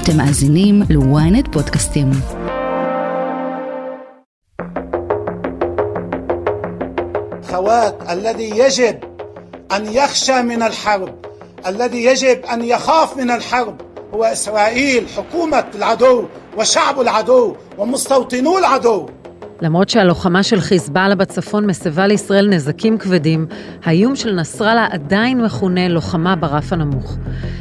אתם מאזינים ל-ynet פודקאסטים. خوات الذي يجب أن يخشى من الحرب الذي يجب أن يخاف من الحرب هو إسرائيل حكومة العدو وشعب العدو ومستوطنو العدو למרות שהלוחמה של חיזבאללה בצפון מסבה לישראל נזקים כבדים, האיום של נסראללה עדיין מכונה לוחמה ברף הנמוך.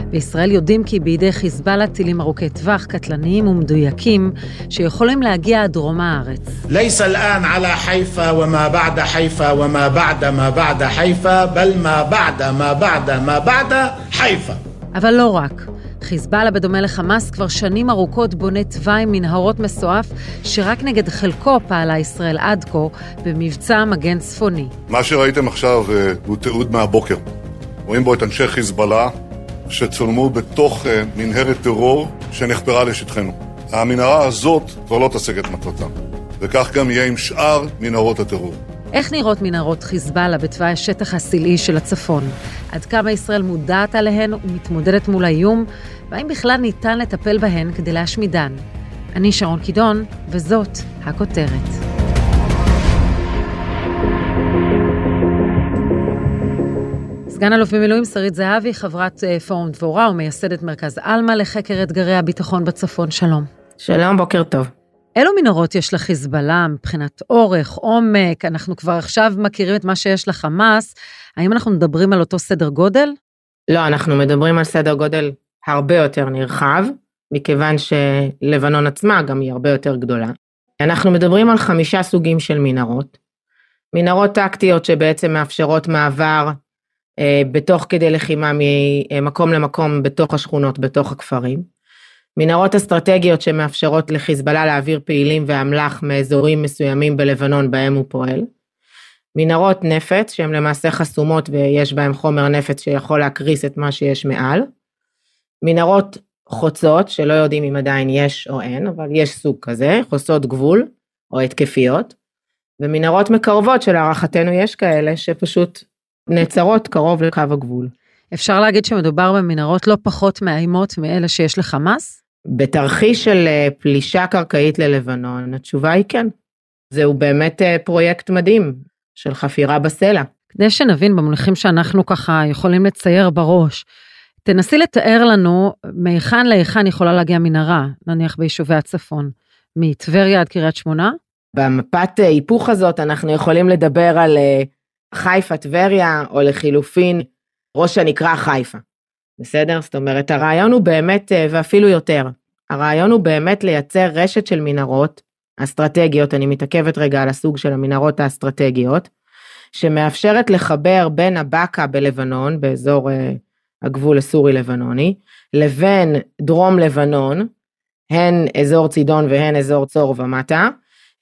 בישראל יודעים כי בידי חיזבאללה טילים ארוכי טווח, קטלניים ומדויקים, שיכולים להגיע עד דרום הארץ. ليس الآن على حيفا وما بعد حيفا وما بعد ما بعد حيفا بل ما بعد ما بعد ما بعد حيفا אבל לא רק. חיזבאללה, בדומה לחמאס, כבר שנים ארוכות בונה תוואי מנהרות מסועף, שרק נגד חלקו פעלה ישראל עד כה במבצע מגן צפוני. מה שראיתם עכשיו אה, הוא תיעוד מהבוקר. רואים בו את אנשי חיזבאללה שצולמו בתוך אה, מנהרת טרור שנחפרה לשטחנו. המנהרה הזאת כבר לא תשיג את מטרתה, וכך גם יהיה עם שאר מנהרות הטרור. איך נראות מנהרות חיזבאללה בתוואי השטח הסילאי של הצפון? עד כמה ישראל מודעת עליהן ומתמודדת מול האיום? והאם בכלל ניתן לטפל בהן כדי להשמידן? אני שרון קידון, וזאת הכותרת. סגן אלוף במילואים שרית זהבי, חברת אה, פורום דבורה ומייסדת מרכז עלמה לחקר אתגרי הביטחון בצפון. שלום. שלום, בוקר טוב. אילו מנהרות יש לחיזבאללה מבחינת אורך, עומק? אנחנו כבר עכשיו מכירים את מה שיש לחמאס. האם אנחנו מדברים על אותו סדר גודל? לא, אנחנו מדברים על סדר גודל הרבה יותר נרחב, מכיוון שלבנון עצמה גם היא הרבה יותר גדולה. אנחנו מדברים על חמישה סוגים של מנהרות. מנהרות טקטיות שבעצם מאפשרות מעבר אה, בתוך כדי לחימה ממקום למקום בתוך השכונות, בתוך הכפרים. מנהרות אסטרטגיות שמאפשרות לחיזבאללה להעביר פעילים ואמל"ח מאזורים מסוימים בלבנון בהם הוא פועל. מנהרות נפץ שהן למעשה חסומות ויש בהן חומר נפץ שיכול להקריס את מה שיש מעל. מנהרות חוצות שלא יודעים אם עדיין יש או אין אבל יש סוג כזה חוצות גבול או התקפיות. ומנהרות מקרבות שלהערכתנו יש כאלה שפשוט נעצרות קרוב לקו הגבול. אפשר להגיד שמדובר במנהרות לא פחות מאיימות מאלה שיש לחמאס? בתרחיש של אה, פלישה קרקעית ללבנון, התשובה היא כן. זהו באמת אה, פרויקט מדהים של חפירה בסלע. כדי שנבין במונחים שאנחנו ככה יכולים לצייר בראש, תנסי לתאר לנו מהיכן להיכן יכולה להגיע מנהרה, נניח ביישובי הצפון, מטבריה עד קריית שמונה? במפת אה, היפוך הזאת אנחנו יכולים לדבר על חיפה טבריה, או לחילופין ראש הנקרא חיפה. בסדר? זאת אומרת, הרעיון הוא באמת, אה, ואפילו יותר, הרעיון הוא באמת לייצר רשת של מנהרות אסטרטגיות, אני מתעכבת רגע על הסוג של המנהרות האסטרטגיות, שמאפשרת לחבר בין הבאקה בלבנון, באזור uh, הגבול הסורי-לבנוני, לבין דרום לבנון, הן אזור צידון והן אזור צור ומטה,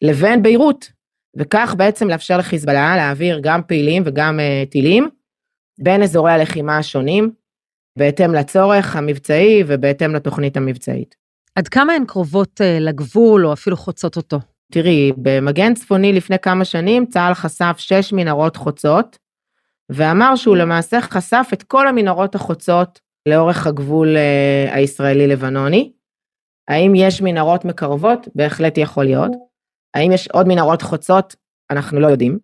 לבין ביירות, וכך בעצם לאפשר לחיזבאללה להעביר גם פעילים וגם uh, טילים בין אזורי הלחימה השונים, בהתאם לצורך המבצעי ובהתאם לתוכנית המבצעית. עד כמה הן קרובות uh, לגבול או אפילו חוצות אותו? תראי, במגן צפוני לפני כמה שנים צה"ל חשף שש מנהרות חוצות, ואמר שהוא למעשה חשף את כל המנהרות החוצות לאורך הגבול uh, הישראלי-לבנוני. האם יש מנהרות מקרבות? בהחלט יכול להיות. האם יש עוד מנהרות חוצות? אנחנו לא יודעים,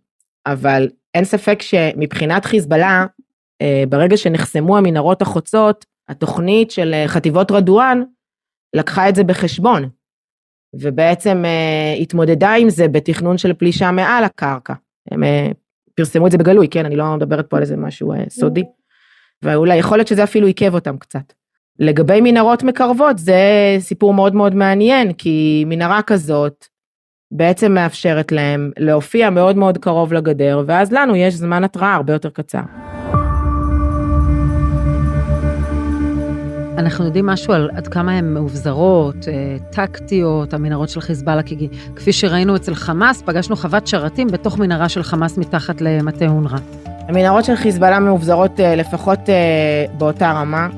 אבל אין ספק שמבחינת חיזבאללה, אה, ברגע שנחסמו המנהרות החוצות, התוכנית של אה, חטיבות רדואן לקחה את זה בחשבון, ובעצם אה, התמודדה עם זה בתכנון של פלישה מעל הקרקע. הם פרסמו את זה בגלוי, כן, אני לא מדברת פה על איזה משהו סודי, ואולי יכול להיות שזה אפילו עיכב אותם קצת. לגבי מנהרות מקרבות זה סיפור מאוד מאוד מעניין, כי מנהרה כזאת בעצם מאפשרת להם להופיע מאוד מאוד קרוב לגדר, ואז לנו יש זמן התראה הרבה יותר קצר. אנחנו יודעים משהו על עד כמה הן מאובזרות, אה, טקטיות, המנהרות של חיזבאללה, כי כפי שראינו אצל חמאס, פגשנו חוות שרתים בתוך מנהרה של חמאס מתחת למטה אונר"א. המנהרות של חיזבאללה מאובזרות אה, לפחות אה, באותה רמה.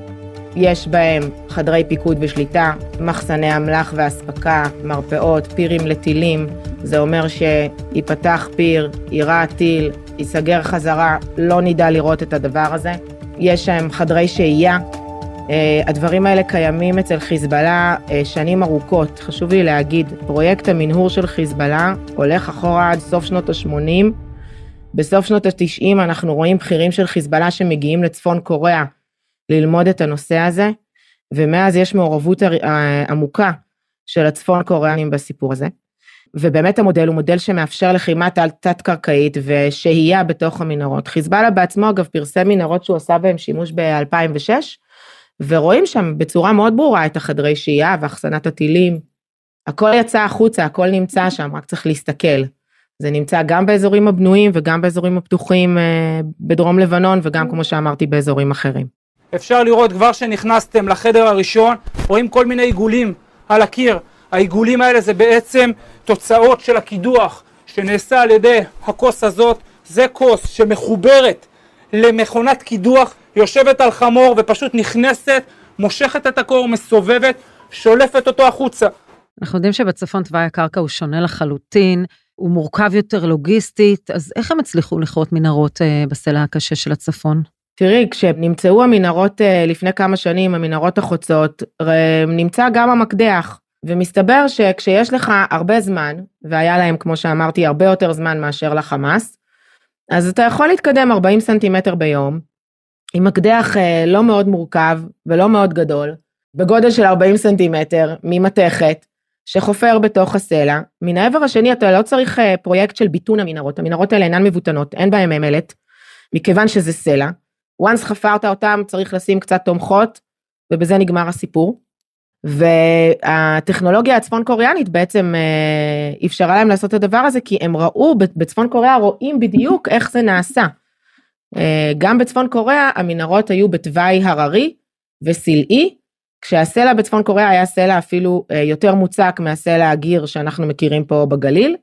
יש בהם חדרי פיקוד ושליטה, מחסני אמל"ח ואספקה, מרפאות, פירים לטילים. זה אומר שייפתח פיר, יירה טיל, ייסגר חזרה, לא נדע לראות את הדבר הזה. יש שם חדרי שהייה, הדברים האלה קיימים אצל חיזבאללה שנים ארוכות. חשוב לי להגיד, פרויקט המנהור של חיזבאללה הולך אחורה עד סוף שנות ה-80. בסוף שנות ה-90 אנחנו רואים בכירים של חיזבאללה שמגיעים לצפון קוריאה ללמוד את הנושא הזה, ומאז יש מעורבות עמוקה של הצפון קוריאנים בסיפור הזה. ובאמת המודל הוא מודל שמאפשר לחימה תת-קרקעית ושהייה בתוך המנהרות. חיזבאללה בעצמו אגב פרסם מנהרות שהוא עשה בהם שימוש ב-2006, ורואים שם בצורה מאוד ברורה את החדרי שהייה ואחסנת הטילים. הכל יצא החוצה, הכל נמצא שם, רק צריך להסתכל. זה נמצא גם באזורים הבנויים וגם באזורים הפתוחים אה, בדרום לבנון וגם כמו שאמרתי באזורים אחרים. אפשר לראות כבר שנכנסתם לחדר הראשון, רואים כל מיני עיגולים על הקיר. העיגולים האלה זה בעצם תוצאות של הקידוח שנעשה על ידי הכוס הזאת. זה כוס שמחוברת למכונת קידוח, יושבת על חמור ופשוט נכנסת, מושכת את הקור, מסובבת, שולפת אותו החוצה. אנחנו יודעים שבצפון תוואי הקרקע הוא שונה לחלוטין. הוא מורכב יותר לוגיסטית, אז איך הם הצליחו לכרות מנהרות אה, בסלע הקשה של הצפון? תראי, כשנמצאו המנהרות אה, לפני כמה שנים, המנהרות החוצות, נמצא גם המקדח. ומסתבר שכשיש לך הרבה זמן, והיה להם, כמו שאמרתי, הרבה יותר זמן מאשר לחמאס, אז אתה יכול להתקדם 40 סנטימטר ביום, עם מקדח אה, לא מאוד מורכב ולא מאוד גדול, בגודל של 40 סנטימטר, ממתכת, שחופר בתוך הסלע. מן העבר השני אתה לא צריך אה, פרויקט של ביטון המנהרות, המנהרות האלה אינן מבוטנות, אין בהן מלט, מכיוון שזה סלע. once חפרת אותם צריך לשים קצת תומכות, ובזה נגמר הסיפור. והטכנולוגיה הצפון קוריאנית בעצם אה, אפשרה להם לעשות את הדבר הזה, כי הם ראו, בצפון קוריאה רואים בדיוק איך זה נעשה. אה, גם בצפון קוריאה המנהרות היו בתוואי הררי וסלעי, כשהסלע בצפון קוריאה היה סלע אפילו אה, יותר מוצק מהסלע הגיר שאנחנו מכירים פה בגליל.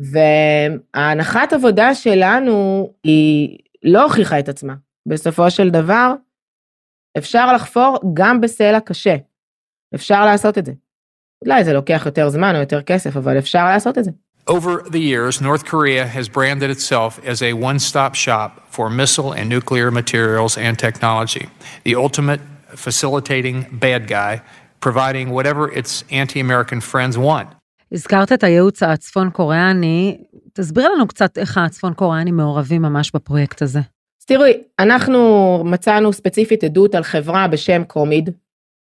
וההנחת עבודה שלנו היא לא הוכיחה את עצמה. בסופו של דבר, אפשר לחפור גם בסלע קשה. אפשר לעשות את זה. אולי זה לוקח יותר זמן או יותר כסף, אבל אפשר לעשות את זה. Over the years, North Korea has branded itself as a one stop shop for missile and nuclear materials and technology, the ultimate facilitating bad guy, providing whatever its anti American friends want. הזכרת את הייעוץ הצפון קוריאני, תסביר לנו קצת איך הצפון קוריאנים מעורבים ממש בפרויקט הזה. תראי, אנחנו מצאנו ספציפית עדות על חברה בשם קומיד,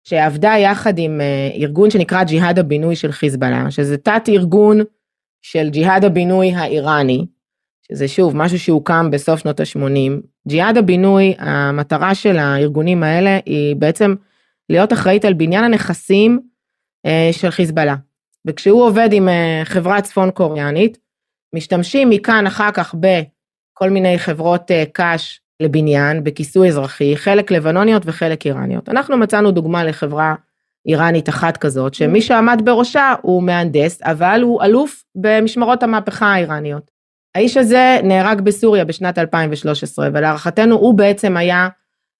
שעבדה יחד עם אה, ארגון שנקרא ג'יהאד הבינוי של חיזבאללה, שזה תת ארגון של ג'יהאד הבינוי האיראני, שזה שוב משהו שהוקם בסוף שנות ה-80. ג'יהאד הבינוי, המטרה של הארגונים האלה היא בעצם להיות אחראית על בניין הנכסים אה, של חיזבאללה. וכשהוא עובד עם אה, חברה צפון קוריאנית, משתמשים מכאן אחר כך בכל מיני חברות קאש לבניין בכיסוי אזרחי, חלק לבנוניות וחלק איראניות. אנחנו מצאנו דוגמה לחברה איראנית אחת כזאת, שמי שעמד בראשה הוא מהנדס, אבל הוא אלוף במשמרות המהפכה האיראניות. האיש הזה נהרג בסוריה בשנת 2013, ולהערכתנו הוא בעצם היה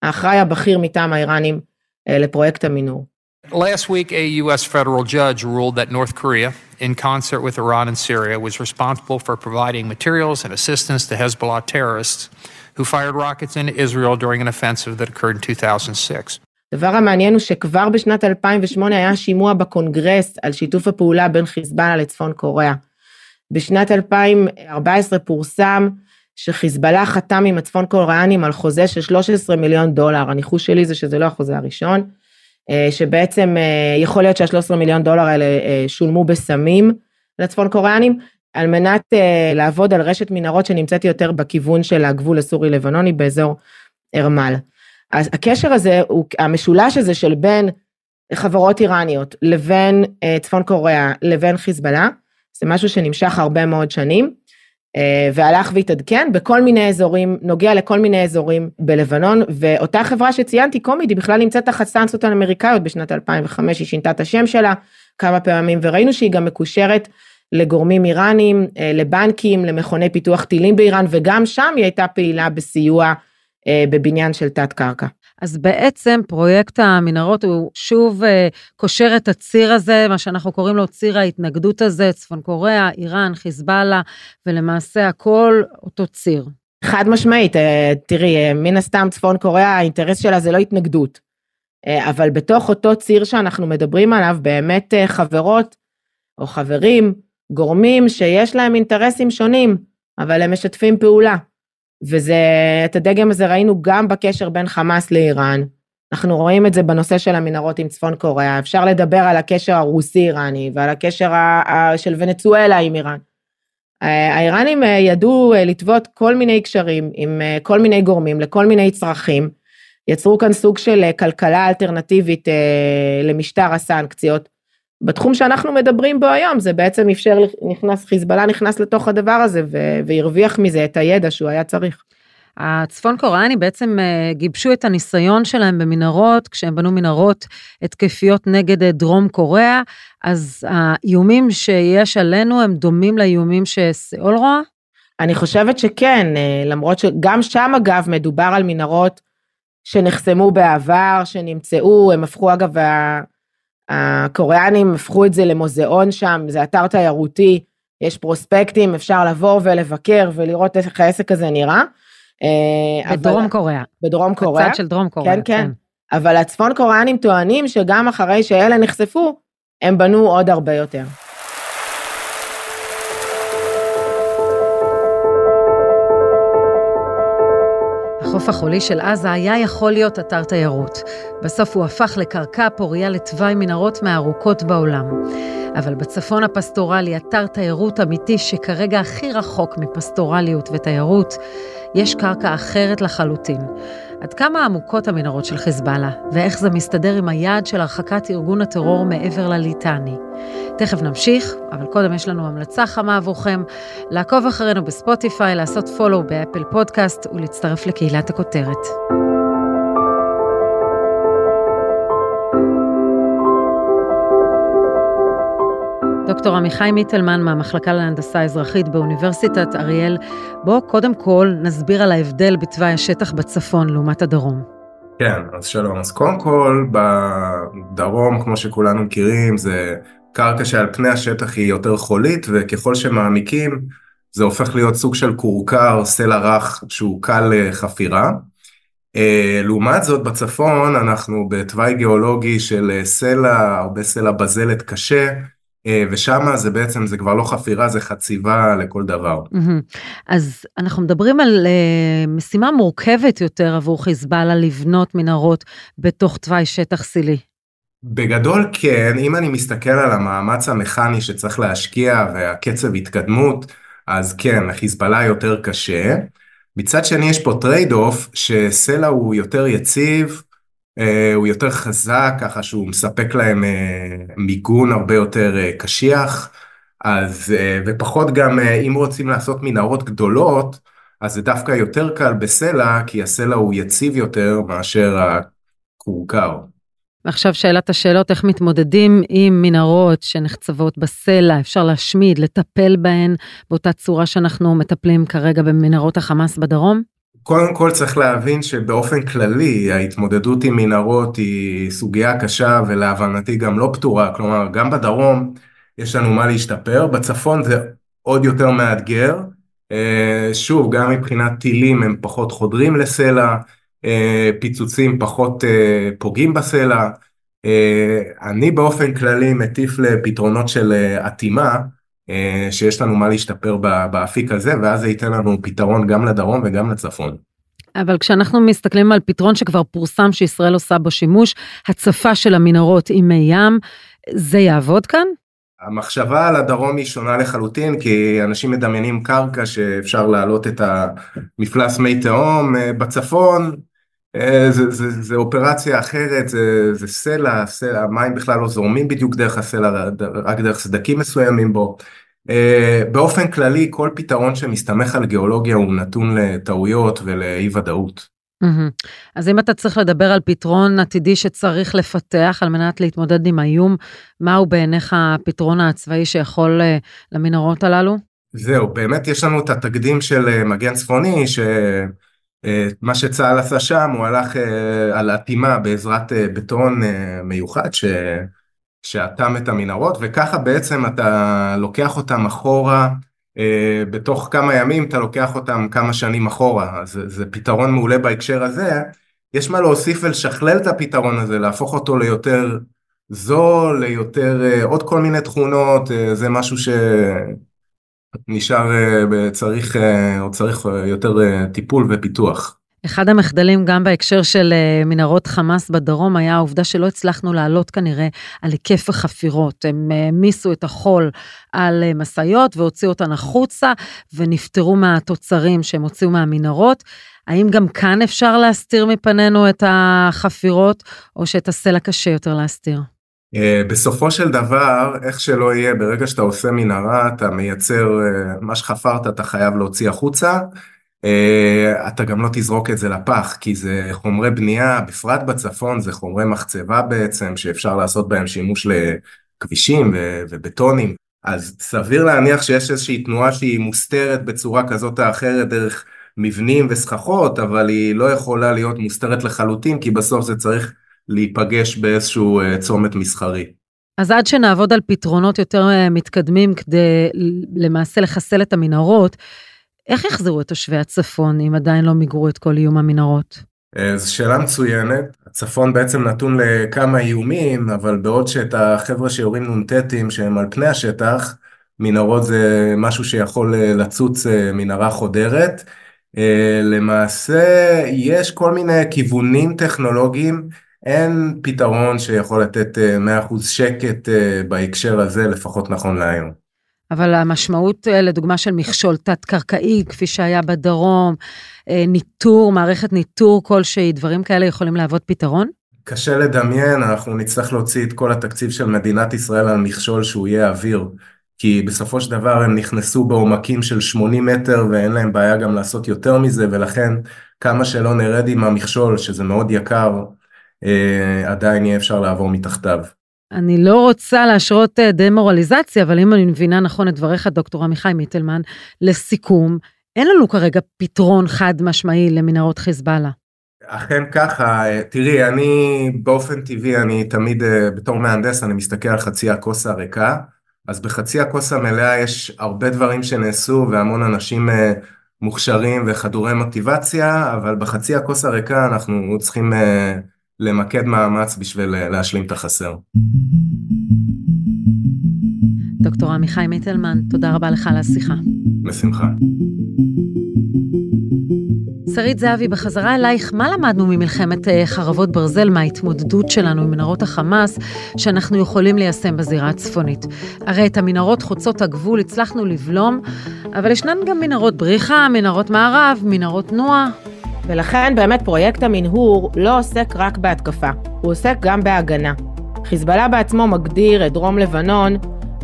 האחראי הבכיר מטעם האיראנים אה, לפרויקט המינור. Last week, a U.S. federal judge ruled that North Korea, in concert with Iran and Syria, was responsible for providing materials and assistance to Hezbollah terrorists who fired rockets into Israel during an offensive that occurred in 2006. הדבר המעניין הוא שכבר בשנת 2008 היה שימוע בקונגרס על שיתוף הפעולה בין חיזבאללה לצפון קוריאה. בשנת 2014 פורסם שחיזבאללה חתם עם הצפון קוריאנים על חוזה של 13 מיליון דולר, הניחוש שלי זה שזה לא החוזה הראשון, אה, שבעצם אה, יכול להיות שה-13 מיליון דולר האלה אה, שולמו בסמים לצפון קוריאנים, על מנת לעבוד על רשת מנהרות שנמצאת יותר בכיוון של הגבול הסורי-לבנוני באזור ארמל. הקשר הזה, הוא, המשולש הזה של בין חברות איראניות לבין uh, צפון קוריאה לבין חיזבאללה, זה משהו שנמשך הרבה מאוד שנים, uh, והלך והתעדכן בכל מיני אזורים, נוגע לכל מיני אזורים בלבנון, ואותה חברה שציינתי, קומיד, היא בכלל נמצאת תחת סנקציות אמריקאיות בשנת 2005, היא שינתה את השם שלה כמה פעמים, וראינו שהיא גם מקושרת לגורמים איראנים, אה, לבנקים, למכוני פיתוח טילים באיראן, וגם שם היא הייתה פעילה בסיוע אה, בבניין של תת קרקע. אז בעצם פרויקט המנהרות הוא שוב אה, קושר את הציר הזה, מה שאנחנו קוראים לו ציר ההתנגדות הזה, צפון קוריאה, איראן, חיזבאללה, ולמעשה הכל אותו ציר. חד משמעית, תראי, מן הסתם צפון קוריאה, האינטרס שלה זה לא התנגדות. אבל בתוך אותו ציר שאנחנו מדברים עליו, באמת חברות או חברים, גורמים שיש להם אינטרסים שונים, אבל הם משתפים פעולה. וזה, את הדגם הזה ראינו גם בקשר בין חמאס לאיראן, אנחנו רואים את זה בנושא של המנהרות עם צפון קוריאה, אפשר לדבר על הקשר הרוסי-איראני ועל הקשר של ונצואלה עם איראן. האיראנים אה, ידעו אה, לטוות כל מיני קשרים עם אה, כל מיני גורמים לכל מיני צרכים, יצרו כאן סוג של כלכלה אלטרנטיבית למשטר הסנקציות. בתחום שאנחנו מדברים בו היום זה בעצם אפשר, נכנס, חיזבאללה נכנס לתוך הדבר הזה והרוויח מזה את הידע שהוא היה צריך. הצפון קוריאני בעצם אה, גיבשו את הניסיון שלהם במנהרות, כשהם בנו מנהרות התקפיות נגד אה, דרום קוריאה, אז האיומים שיש עלינו הם דומים לאיומים שסיאול רואה? אני חושבת שכן, אה, למרות שגם שם אגב מדובר על מנהרות שנחסמו בעבר, שנמצאו, הם הפכו אגב, הקוריאנים הפכו את זה למוזיאון שם, זה אתר תיירותי, יש פרוספקטים, אפשר לבוא ולבקר ולראות איך העסק הזה נראה. אה, בדרום אבל, קוריאה. בדרום קוריאה. בצד של דרום קוריאה. כן, כן. כן. אבל הצפון קוריאנים טוענים שגם אחרי שאלה נחשפו, הם בנו עוד הרבה יותר. החוף החולי של עזה היה יכול להיות אתר תיירות. בסוף הוא הפך לקרקע פוריה לתוואי מנהרות מהארוכות בעולם. אבל בצפון הפסטורלי, אתר תיירות אמיתי שכרגע הכי רחוק מפסטורליות ותיירות, יש קרקע אחרת לחלוטין. עד כמה עמוקות המנהרות של חיזבאללה, ואיך זה מסתדר עם היעד של הרחקת ארגון הטרור מעבר לליטני. תכף נמשיך, אבל קודם יש לנו המלצה חמה עבורכם, לעקוב אחרינו בספוטיפיי, לעשות פולו באפל פודקאסט ולהצטרף לקהילת הכותרת. דוקטור עמיחי מיטלמן מהמחלקה להנדסה אזרחית באוניברסיטת אריאל, בוא קודם כל נסביר על ההבדל בתוואי השטח בצפון לעומת הדרום. כן, אז שלום. אז קודם כל, בדרום, כמו שכולנו מכירים, זה קרקע שעל פני השטח היא יותר חולית, וככל שמעמיקים, זה הופך להיות סוג של כורכר, סלע רך, שהוא קל לחפירה. אה, לעומת זאת, בצפון אנחנו בתוואי גיאולוגי של סלע, הרבה סלע בזלת קשה, אה, ושם זה בעצם, זה כבר לא חפירה, זה חציבה לכל דבר. אז אנחנו מדברים על אה, משימה מורכבת יותר עבור חיזבאללה לבנות מנהרות בתוך תוואי שטח סילי. בגדול כן, אם אני מסתכל על המאמץ המכני שצריך להשקיע והקצב התקדמות, אז כן, לחיזבאללה יותר קשה. מצד שני יש פה trade off שסלע הוא יותר יציב, אה, הוא יותר חזק, ככה שהוא מספק להם אה, מיגון הרבה יותר אה, קשיח, אז, ופחות גם אם רוצים לעשות מנהרות גדולות, אז זה דווקא יותר קל בסלע, כי הסלע הוא יציב יותר מאשר הכורכר. ועכשיו שאלת השאלות, איך מתמודדים עם מנהרות שנחצבות בסלע, אפשר להשמיד, לטפל בהן באותה צורה שאנחנו מטפלים כרגע במנהרות החמאס בדרום? קודם כל צריך להבין שבאופן כללי ההתמודדות עם מנהרות היא סוגיה קשה ולהבנתי גם לא פתורה, כלומר גם בדרום יש לנו מה להשתפר, בצפון זה עוד יותר מאתגר, אה, שוב גם מבחינת טילים הם פחות חודרים לסלע, אה, פיצוצים פחות אה, פוגעים בסלע, אני באופן כללי מטיף לפתרונות של אטימה, שיש לנו מה להשתפר באפיק הזה, ואז זה ייתן לנו פתרון גם לדרום וגם לצפון. אבל כשאנחנו מסתכלים על פתרון שכבר פורסם שישראל עושה בו שימוש, הצפה של המנהרות עם מי ים, זה יעבוד כאן? המחשבה על הדרום היא שונה לחלוטין, כי אנשים מדמיינים קרקע שאפשר להעלות את המפלס מי תהום. אה, בצפון אה, זה, זה, זה אופרציה אחרת, זה, זה סלע, סלע, המים בכלל לא זורמים בדיוק דרך הסלע, רק דרך סדקים מסוימים בו. אה, באופן כללי, כל פתרון שמסתמך על גיאולוגיה הוא נתון לטעויות ולאי ודאות. אז אם אתה צריך לדבר על פתרון עתידי שצריך לפתח על מנת להתמודד עם האיום, מהו בעיניך הפתרון הצבאי שיכול אה, למנהרות הללו? זהו, באמת יש לנו את התקדים של מגן צפוני, ש... אה, מה שצה"ל עשה שם, הוא הלך אה, על אטימה בעזרת אה, בטון מיוחד ש... שאטם את המנהרות, וככה בעצם אתה לוקח אותם אחורה, בתוך כמה ימים אתה לוקח אותם כמה שנים אחורה, אז זה פתרון מעולה בהקשר הזה, יש מה להוסיף ולשכלל את הפתרון הזה, להפוך אותו ליותר זול, ליותר, עוד כל מיני תכונות, זה משהו שנשאר, צריך, או צריך יותר טיפול ופיתוח. אחד המחדלים גם בהקשר של מנהרות חמאס בדרום היה העובדה שלא הצלחנו לעלות כנראה על היקף החפירות. הם העמיסו את החול על משאיות והוציאו אותן החוצה ונפטרו מהתוצרים שהם הוציאו מהמנהרות. האם גם כאן אפשר להסתיר מפנינו את החפירות, או שאת הסלע קשה יותר להסתיר? אה, בסופו של דבר, איך שלא יהיה, ברגע שאתה עושה מנהרה, אתה מייצר, אה, מה שחפרת אתה חייב להוציא החוצה. אה, אתה גם לא תזרוק את זה לפח, כי זה חומרי בנייה, בפרט בצפון, זה חומרי מחצבה בעצם, שאפשר לעשות בהם שימוש לכבישים ובטונים. אז סביר להניח שיש איזושהי תנועה שהיא מוסתרת בצורה כזאת או אחרת דרך מבנים וסככות, אבל היא לא יכולה להיות מוסתרת לחלוטין, כי בסוף זה צריך להיפגש באיזשהו אה, צומת מסחרי. אז עד שנעבוד על פתרונות יותר אה, מתקדמים כדי למעשה לחסל את המנהרות, איך יחזרו את תושבי הצפון אם עדיין לא מיגרו את כל איום המנהרות? אה, זו שאלה מצוינת. הצפון בעצם נתון לכמה איומים, אבל בעוד שאת החבר'ה שיורים נ"טים שהם על פני השטח, מנהרות זה משהו שיכול לצוץ מנהרה חודרת. למעשה יש כל מיני כיוונים טכנולוגיים, אין פתרון שיכול לתת 100% אה, שקט אה, בהקשר הזה, לפחות נכון להיום. אבל המשמעות, לדוגמה, של מכשול תת-קרקעי, כפי שהיה בדרום, ניטור, מערכת ניטור כלשהי, דברים כאלה יכולים להוות פתרון? קשה לדמיין, אנחנו נצטרך להוציא את כל התקציב של מדינת ישראל על מכשול שהוא יהיה אוויר. כי בסופו של דבר הם נכנסו בעומקים של 80 מטר ואין להם בעיה גם לעשות יותר מזה, ולכן כמה שלא נרד עם המכשול, שזה מאוד יקר, אה, עדיין יהיה אפשר לעבור מתחתיו. אני לא רוצה להשרות אה, דמורליזציה, אבל אם אני מבינה נכון את דבריך, דוקטור עמיחי מיטלמן, לסיכום, אין לנו כרגע פתרון חד משמעי למנהרות חיזבאללה. אכן ככה, אה, תראי, אני באופן טבעי, אני תמיד, אה, בתור מהנדס, אני מסתכל על חצי הכוס הריקה. אז בחצי הכוס המלאה יש הרבה דברים שנעשו והמון אנשים אה, מוכשרים וחדורי מוטיבציה, אבל בחצי הכוס הריקה אנחנו צריכים אה, למקד מאמץ בשביל אה, להשלים את החסר. דוקטור עמיחי מיטלמן, תודה רבה לך על השיחה. בשמחה. שרית זהבי, בחזרה אלייך, מה למדנו ממלחמת אה, חרבות ברזל, מההתמודדות שלנו עם מנהרות החמאס, שאנחנו יכולים ליישם בזירה הצפונית? הרי את המנהרות חוצות הגבול הצלחנו לבלום, אבל ישנן גם מנהרות בריחה, מנהרות מערב, מנהרות תנועה. ולכן באמת פרויקט המנהור לא עוסק רק בהתקפה, הוא עוסק גם בהגנה. חיזבאללה בעצמו מגדיר את דרום לבנון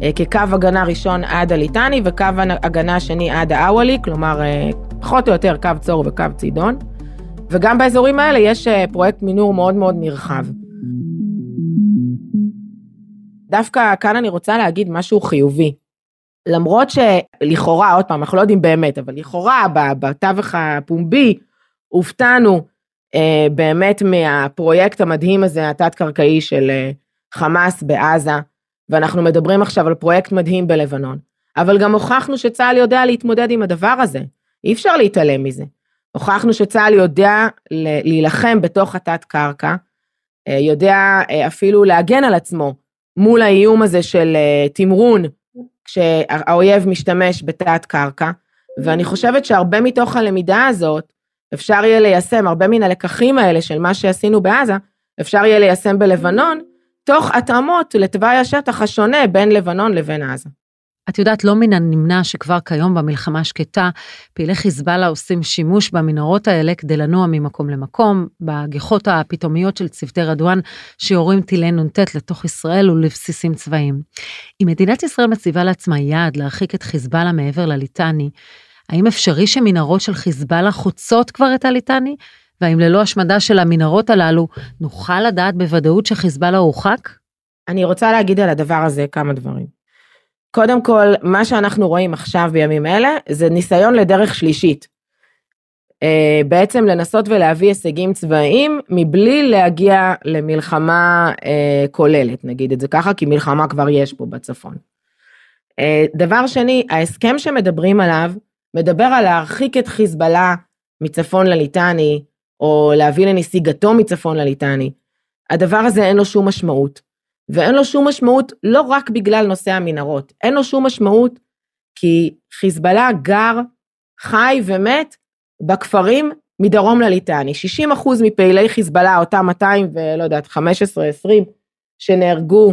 אה, כקו הגנה ראשון עד הליטני וקו הגנה שני עד האוואלי, כלומר אה, פחות או יותר קו צור וקו צידון, וגם באזורים האלה יש אה, פרויקט מינור מאוד מאוד נרחב. דווקא כאן אני רוצה להגיד משהו חיובי. למרות שלכאורה, עוד פעם, אנחנו לא יודעים באמת, אבל לכאורה בתווך הפומבי הופתענו אה, באמת מהפרויקט המדהים הזה, התת-קרקעי של אה, חמאס בעזה, ואנחנו מדברים עכשיו על פרויקט מדהים בלבנון. אבל גם הוכחנו שצה"ל יודע להתמודד עם הדבר הזה. אי אפשר להתעלם מזה. הוכחנו שצה"ל יודע להילחם בתוך התת קרקע, אה, יודע אה, אפילו להגן על עצמו מול האיום הזה של אה, תמרון, כשהאויב משתמש בתת קרקע, ואני חושבת שהרבה מתוך הלמידה הזאת, אפשר יהיה ליישם, הרבה מן הלקחים האלה של מה שעשינו בעזה, אפשר יהיה ליישם בלבנון, תוך התאמות לתוואי השטח השונה בין לבנון לבין עזה. את יודעת, לא מן הנמנע שכבר כיום במלחמה שקטה, פעילי חיזבאללה עושים שימוש במנהרות האלה כדי לנוע ממקום למקום, בגיחות הפתאומיות של צוותי רדואן שיורים טילי נ"ט לתוך ישראל ולבסיסים צבאיים. אם מדינת ישראל מציבה לעצמה יעד להרחיק את חיזבאללה מעבר לליטני, האם אפשרי שמנהרות של חיזבאללה חוצות כבר את הליטני? והאם ללא השמדה של המנהרות הללו, נוכל לדעת בוודאות שחיזבאללה הורחק? אני רוצה להגיד על הדבר הזה כמה דברים. קודם כל, מה שאנחנו רואים עכשיו בימים אלה, זה ניסיון לדרך שלישית. אה, בעצם לנסות ולהביא הישגים צבאיים מבלי להגיע למלחמה אה, כוללת, נגיד את זה ככה, כי מלחמה כבר יש פה בצפון. אה, דבר שני, ההסכם שמדברים עליו, מדבר על להרחיק את חיזבאללה מצפון לליטני, או להביא לנסיגתו מצפון לליטני, הדבר הזה אין לו שום משמעות. ואין לו שום משמעות לא רק בגלל נושא המנהרות, אין לו שום משמעות כי חיזבאללה גר, חי ומת בכפרים מדרום לליטני. 60 אחוז מפעילי חיזבאללה, אותם 200 ולא יודעת, 15-20 שנהרגו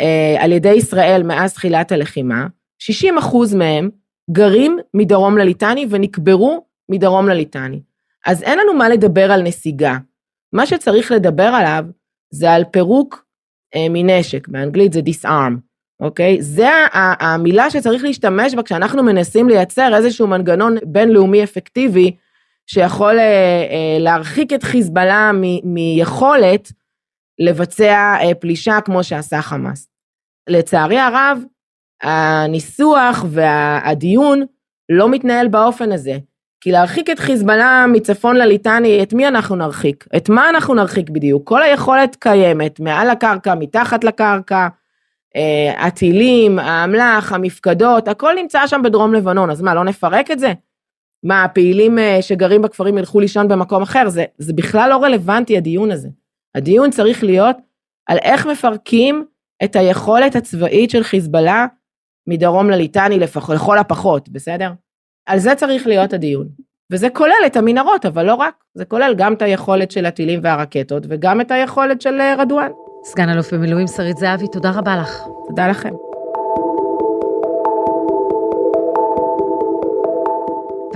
אה, על ידי ישראל מאז תחילת הלחימה, 60 אחוז מהם גרים מדרום לליטני ונקברו מדרום לליטני. אז אין לנו מה לדבר על נסיגה. מה שצריך לדבר עליו זה על פירוק אה, מנשק, באנגלית זה disarm, אוקיי? זה המילה שצריך להשתמש בה כשאנחנו מנסים לייצר איזשהו מנגנון בינלאומי אפקטיבי שיכול אה, אה, להרחיק את חיזבאללה מיכולת לבצע אה, פלישה כמו שעשה חמאס. לצערי הרב, הניסוח והדיון לא מתנהל באופן הזה. כי להרחיק את חיזבאללה מצפון לליטני, את מי אנחנו נרחיק? את מה אנחנו נרחיק בדיוק? כל היכולת קיימת, מעל הקרקע, מתחת לקרקע, אה, הטילים, האמל"ח, המפקדות, הכל נמצא שם בדרום לבנון, אז מה, לא נפרק את זה? מה, הפעילים אה, שגרים בכפרים ילכו לישון במקום אחר? זה, זה בכלל לא רלוונטי הדיון הזה. הדיון צריך להיות על איך מפרקים את היכולת הצבאית של חיזבאללה מדרום לליטני לפח, לכל הפחות, בסדר? על זה צריך להיות הדיון. וזה כולל את המנהרות, אבל לא רק, זה כולל גם את היכולת של הטילים והרקטות וגם את היכולת של אה, רדואן. סגן אלוף במילואים שרית זהבי, תודה רבה לך. תודה לכם.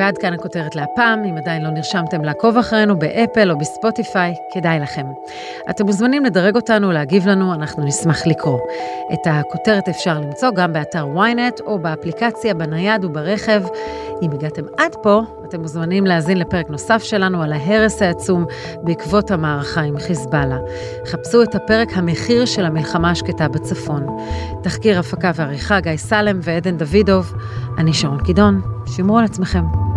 ועד כאן הכותרת להפעם, אם עדיין לא נרשמתם לעקוב אחרינו באפל או בספוטיפיי, כדאי לכם. אתם מוזמנים לדרג אותנו, להגיב לנו, אנחנו נשמח לקרוא. את הכותרת אפשר למצוא גם באתר ynet או באפליקציה בנייד וברכב. אם הגעתם עד פה, אתם מוזמנים להאזין לפרק נוסף שלנו על ההרס העצום בעקבות המערכה עם חיזבאללה. חפשו את הפרק המחיר של המלחמה השקטה בצפון. תחקיר הפקה ועריכה גיא סלם ועדן דוידוב. אני שרון קידון, שמרו על עצמכם.